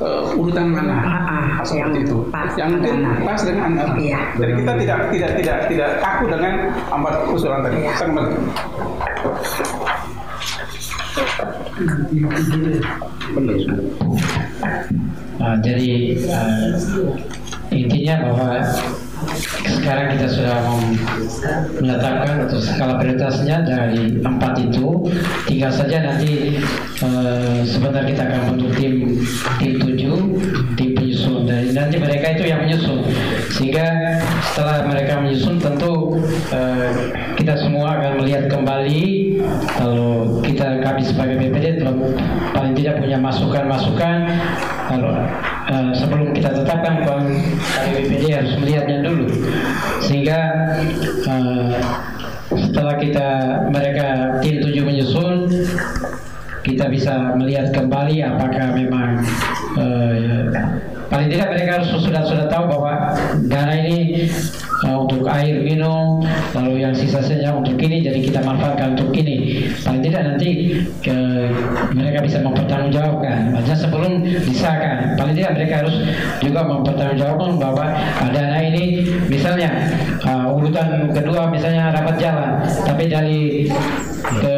eh, urutan mana? Ah, seperti itu. yang mungkin pas dengan anggaran. Iya. Jadi kita tidak tidak tidak tidak kaku dengan empat usulan tadi. Saya kembali. Nah, jadi eh, intinya bahwa sekarang kita sudah menetapkan untuk skala prioritasnya dari empat itu. Tinggal saja nanti eh, sebentar kita akan bentuk tim tim tujuh tim nanti mereka itu yang menyusun. Sehingga setelah mereka menyusun tentu eh, kita semua akan melihat kembali kalau kita kami sebagai BPD telah paling tidak punya masukan-masukan kalau eh, sebelum kita tetapkan kami BPD harus melihatnya dulu. Sehingga eh, setelah kita mereka tim tujuh menyusun kita bisa melihat kembali apakah memang eh, paling tidak mereka sudah sudah tahu bahwa dana ini eh, untuk air minum lalu yang sisa-sisanya untuk ini jadi kita manfaatkan untuk ini. Paling tidak nanti ke, mereka bisa mempertanggungjawabkan. Maksudnya sebelum disahkan. Paling tidak mereka harus juga mempertanggungjawabkan bahwa dana ini misalnya eh, urutan kedua misalnya rapat jalan. Tapi dari ke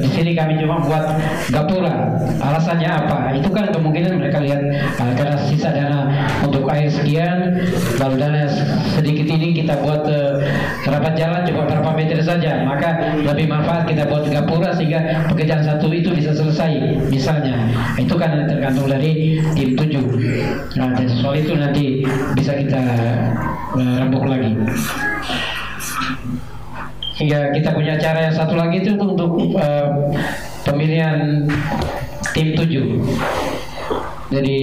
di sini kami cuma buat gapura. Alasannya apa? Itu kan kemungkinan mereka lihat ah, karena sisa dana untuk air sekian lalu dana sedikit ini kita buat eh, rapat jalan cuma berapa meter saja. Maka lebih manfaat kita buat gapura sehingga pekerjaan satu itu bisa selesai misalnya. Itu kan tergantung dari tim tujuh. Nah dan soal itu nanti bisa kita eh, rembuk lagi hingga kita punya cara yang satu lagi itu untuk, untuk eh, pemilihan tim tujuh. Jadi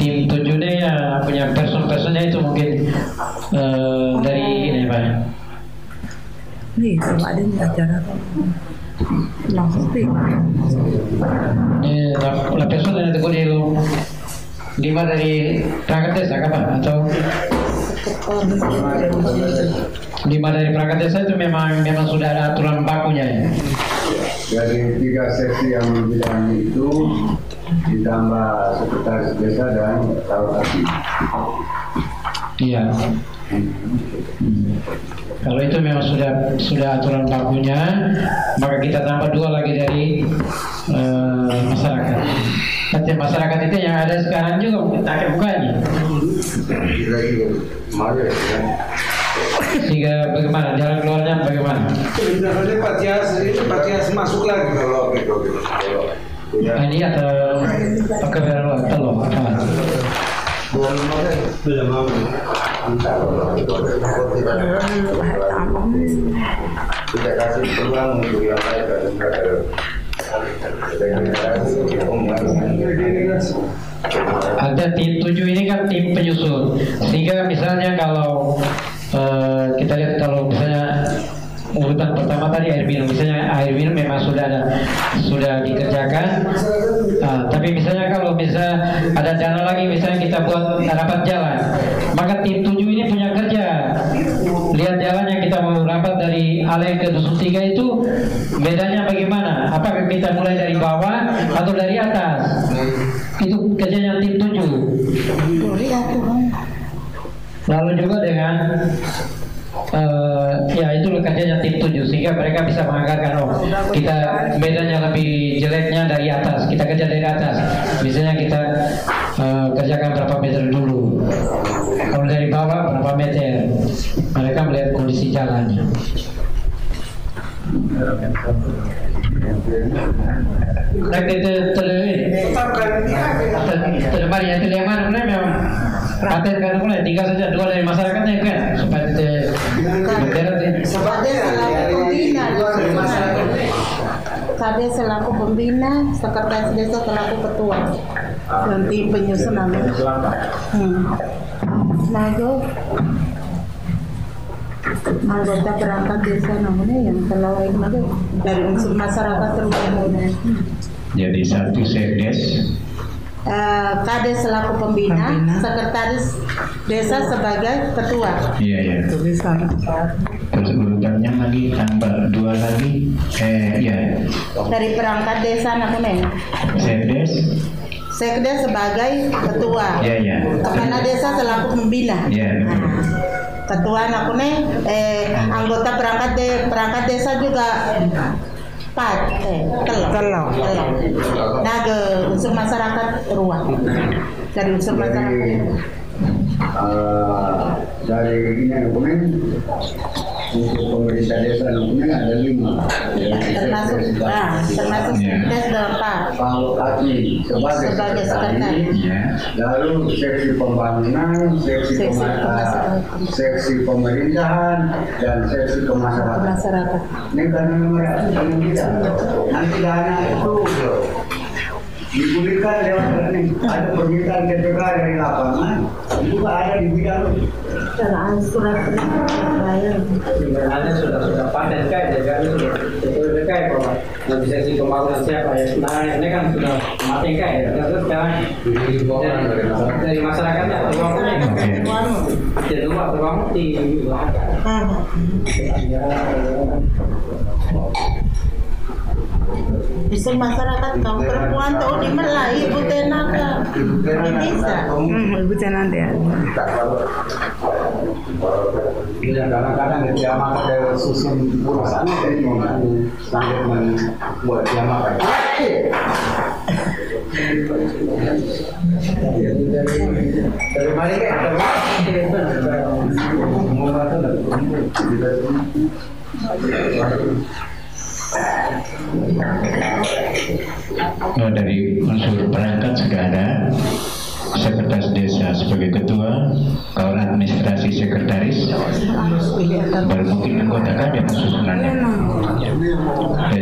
tim tujuh ini ya punya person-personnya itu mungkin eh, dari ini pak. Nih, nih acara. Langsung sih. Ini la, persona yang tunggu di lima dari perangkat desa kapan atau lima dari perangkat desa itu memang memang sudah ada aturan bakunya ya. Dari tiga seksi yang bidang itu ditambah sekretaris desa dan hati. Iya. Kalau itu memang sudah sudah aturan bakunya, maka kita tambah dua lagi dari eh, masyarakat. Nanti masyarakat itu yang ada sekarang juga tak bukanya. Sehingga bagaimana jalan keluarnya bagaimana? Sebenarnya Patias itu Patias masuk lagi kalau gitu. Nah, Ini atau pakai berapa telur apa? Belum mau. Tidak kasih peluang untuk yang lain Ada tim tujuh ini kan tim penyusun. Sehingga misalnya kalau eh, kita lihat kalau misalnya urutan pertama tadi air minum, misalnya air minum memang sudah ada sudah dikerjakan. Ah, tapi misalnya kalau bisa ada dana lagi, misalnya kita buat rapat jalan, maka tim tujuh ini punya kerja. Lihat jalan yang kita mau rapat dari Ale ke dusun tiga itu bedanya bagaimana? Apakah kita mulai dari bawah atau dari atas? Kerjanya tim tujuh. Lalu juga dengan eh, ya itu kerjanya tim tujuh sehingga mereka bisa menganggarkan oh kita bedanya lebih jeleknya dari atas kita kerja dari atas. Misalnya kita eh, kerjakan berapa meter dulu. Kalau dari bawah berapa meter. Mereka melihat kondisi jalannya Nah, kita ter terlemari yang terlemari mulai memang paten kan mulai tiga saja dua dari masyarakatnya kan supaya kita berderet ya. Kade selaku pembina, sekretaris desa selaku ketua, dan tim penyusunan. Hmm. Nah, itu anggota perangkat desa namanya yang telah itu dari unsur masyarakat terutama. Jadi satu sekdes Eh, Kade selaku pembina, sekretaris desa sebagai ketua. Iya iya. Terus urutannya lagi tambah dua lagi. Eh iya. Dari perangkat desa namanya. Sekdes. Sekdes sebagai ketua. Iya iya. Kepala desa selaku pembina. Iya. Betul. Ketua nakune eh anggota perangkat de, perangkat desa juga empat eh telur telur nah ke unsur masyarakat ruang. Dari unsur masyarakat. Eh, dari ini dokumen untuk pemerintah desa dokumen ada lima. termasuk ah termasuk sekdes empat Kalau kaki sebagai Sebagai sekretaris, lalu seksi pembangunan, seksi, Seksi pemasarakatan. seksi pemerintahan dan seksi kemasyarakatan. masyarakat Ini karena mereka tidak nanti dana itu dipulihkan lewat rekening. Ada permintaan TPK dari lapangan juga ada di bidang Dalam surat bayar. Sebenarnya sudah sudah paten kayak jadi kami sudah betul kayak bahwa nggak bisa si pembangunan siapa ya. Nah ini kan sudah mati kayak ya. Terus sekarang dari, masyarakatnya ruang punya kan. Jadi rumah ruang di Unsur masyarakat kaum perempuan tahu di Melai ibu tenaka ini bisa ibu tenang dia Ya, kadang-kadang dia makan dari susun urusan dari sampai membuat dia makan. Dari mana kan? Oh, dari unsur perangkat sudah ada sekretaris desa sebagai ketua, kawan administrasi sekretaris, baru mungkin anggota yang susunannya. Dari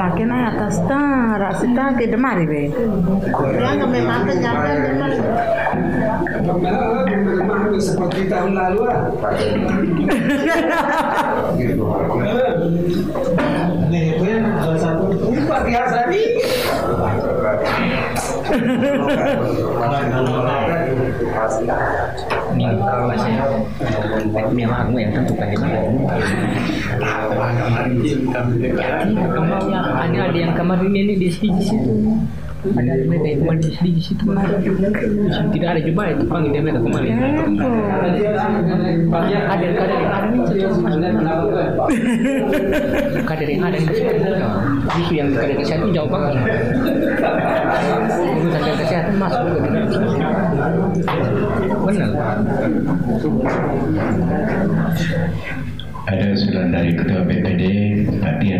laki na atas ta, rasita ke demari be. Ya nggak memang kenyapkan teman. seperti tahun lalu lah. Nih, itu yang salah satu. Ini Pak biasa nih. Memang aku yang tentukan di mana. Ada ada yang kemarin ini di sini situ. Ada mereka yang kemarin di situ. Tidak ada juga itu panggil dia mereka kemarin. Kader kader yang ada yang situ. Justru yang kader kesehatan jauh banget. Urusan kader kesehatan masuk situ. Benar. Ada usulan dari Ketua BPD Pak Den.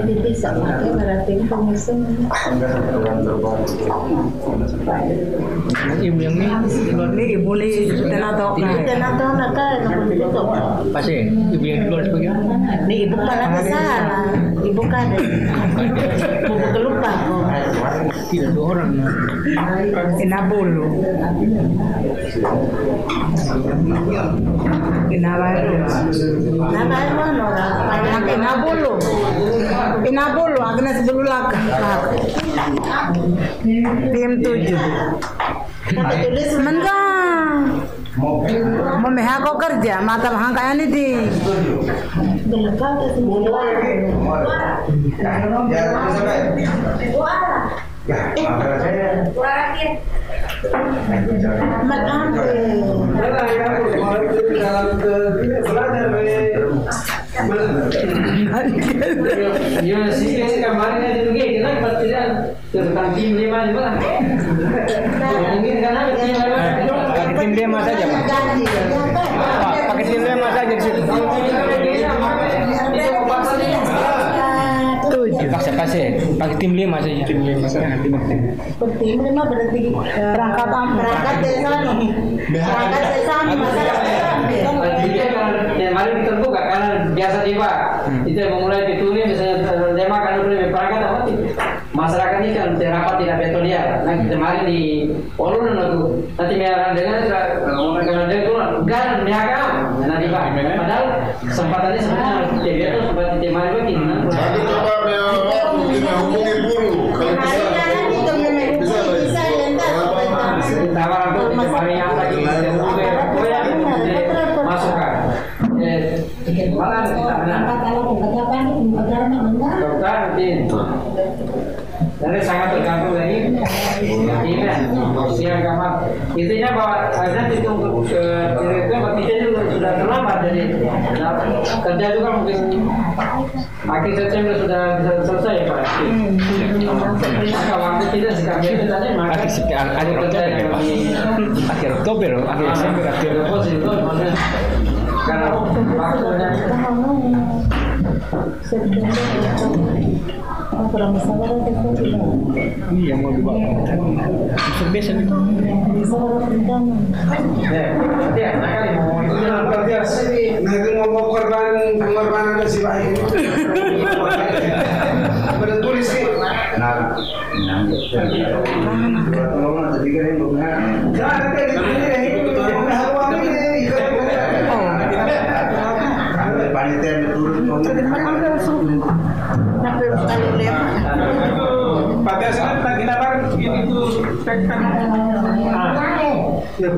ini bisa pakai berarti pengusung. Ibu yang ini ibu ni tenang tahu Ibu tenang tahu nak nak betul. pasti ibu yang sebagai ibu kepala desa, ibu kada. Ibu kelupa tidak dua orang. Ina baru. Nama mana orang? Nak ina bulu. Ina bulu Agnes. Tim tujuh. Nama meha kau kerja, mata bahang kaya ni di. Ya sih sih kemarin ada juga kita pertidan tentang tim lima juga. Ini karena tim lima. Tim lima saja pak. Pak, pakai tim lima saja di situ. Tujuh. Paksa kasih, pakai tim lima saja. Tim lima saja. Bertim lima berarti Berangkat berangkat desa nih. Berangkat desa nih masyarakat. Yang mari kita buka karena biasa di pak. Itu memulai ditulis misalnya tema kan udah berangkat apa sih? Masyarakat ini kan terapat tidak betul dia. Nah kemarin di Polun itu nanti mereka dengan kalau dia itu gan mereka nanti pak. Padahal kesempatannya sebenarnya dia itu sempat di tema itu coba ya, mungkin hubungi guru kalau bisa. Bisa bisa Tawar aku di kemarin yang lagi masukkan. Eh, malah kita benar. Dokter, Din. Jadi sangat tergantung dari ini. Siang kamar. Intinya bahwa ada itu untuk direktur kita juga sudah terlambat jadi. Nah, kerja juga mungkin. Akhir September sudah bisa selesai ya Pak. Maka waktu kita sekarang itu tadi maka Akhir September, akhir Oktober ya pak. Akhir Oktober, akhir Desember, akhir karena waktunya kurang musyawarah kita tidak. Ini yang mau dibawa. Bisa gitu. Bisa tentang. Ya, ya, Nanti korban pengorbanan ke si Pak. Pada tulis sih. Nah, nah, panitia turun pada saat kita kan itu tekan. Ah. Iya,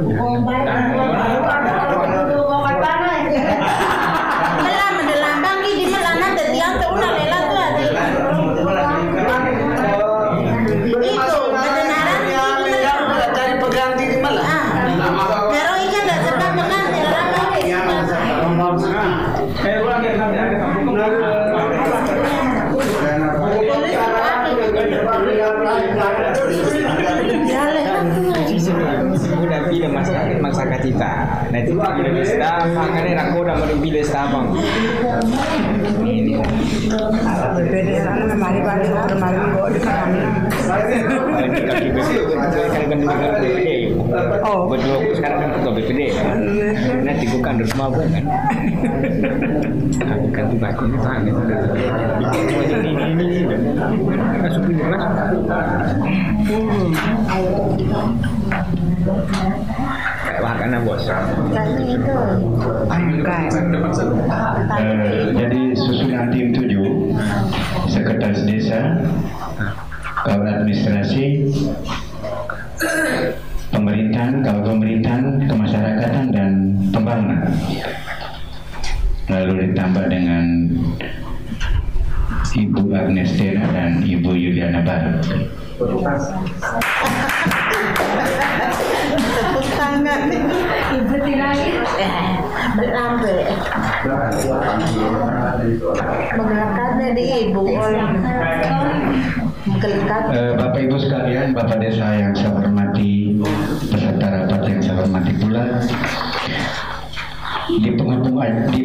staff bang. Ini. Oh, betul. Sekarang kan BPD kan. Aku aku ini. Ini ini ini ini. Masuk ini mas. Kayak makanya bos. Eh, jadi susunan tim tujuh sekretaris desa kawal administrasi Menggelakkannya di ibu. Eh, Bapak Ibu sekalian, Bapak Desa yang saya hormati, peserta rapat yang saya hormati pula, di penghujung, di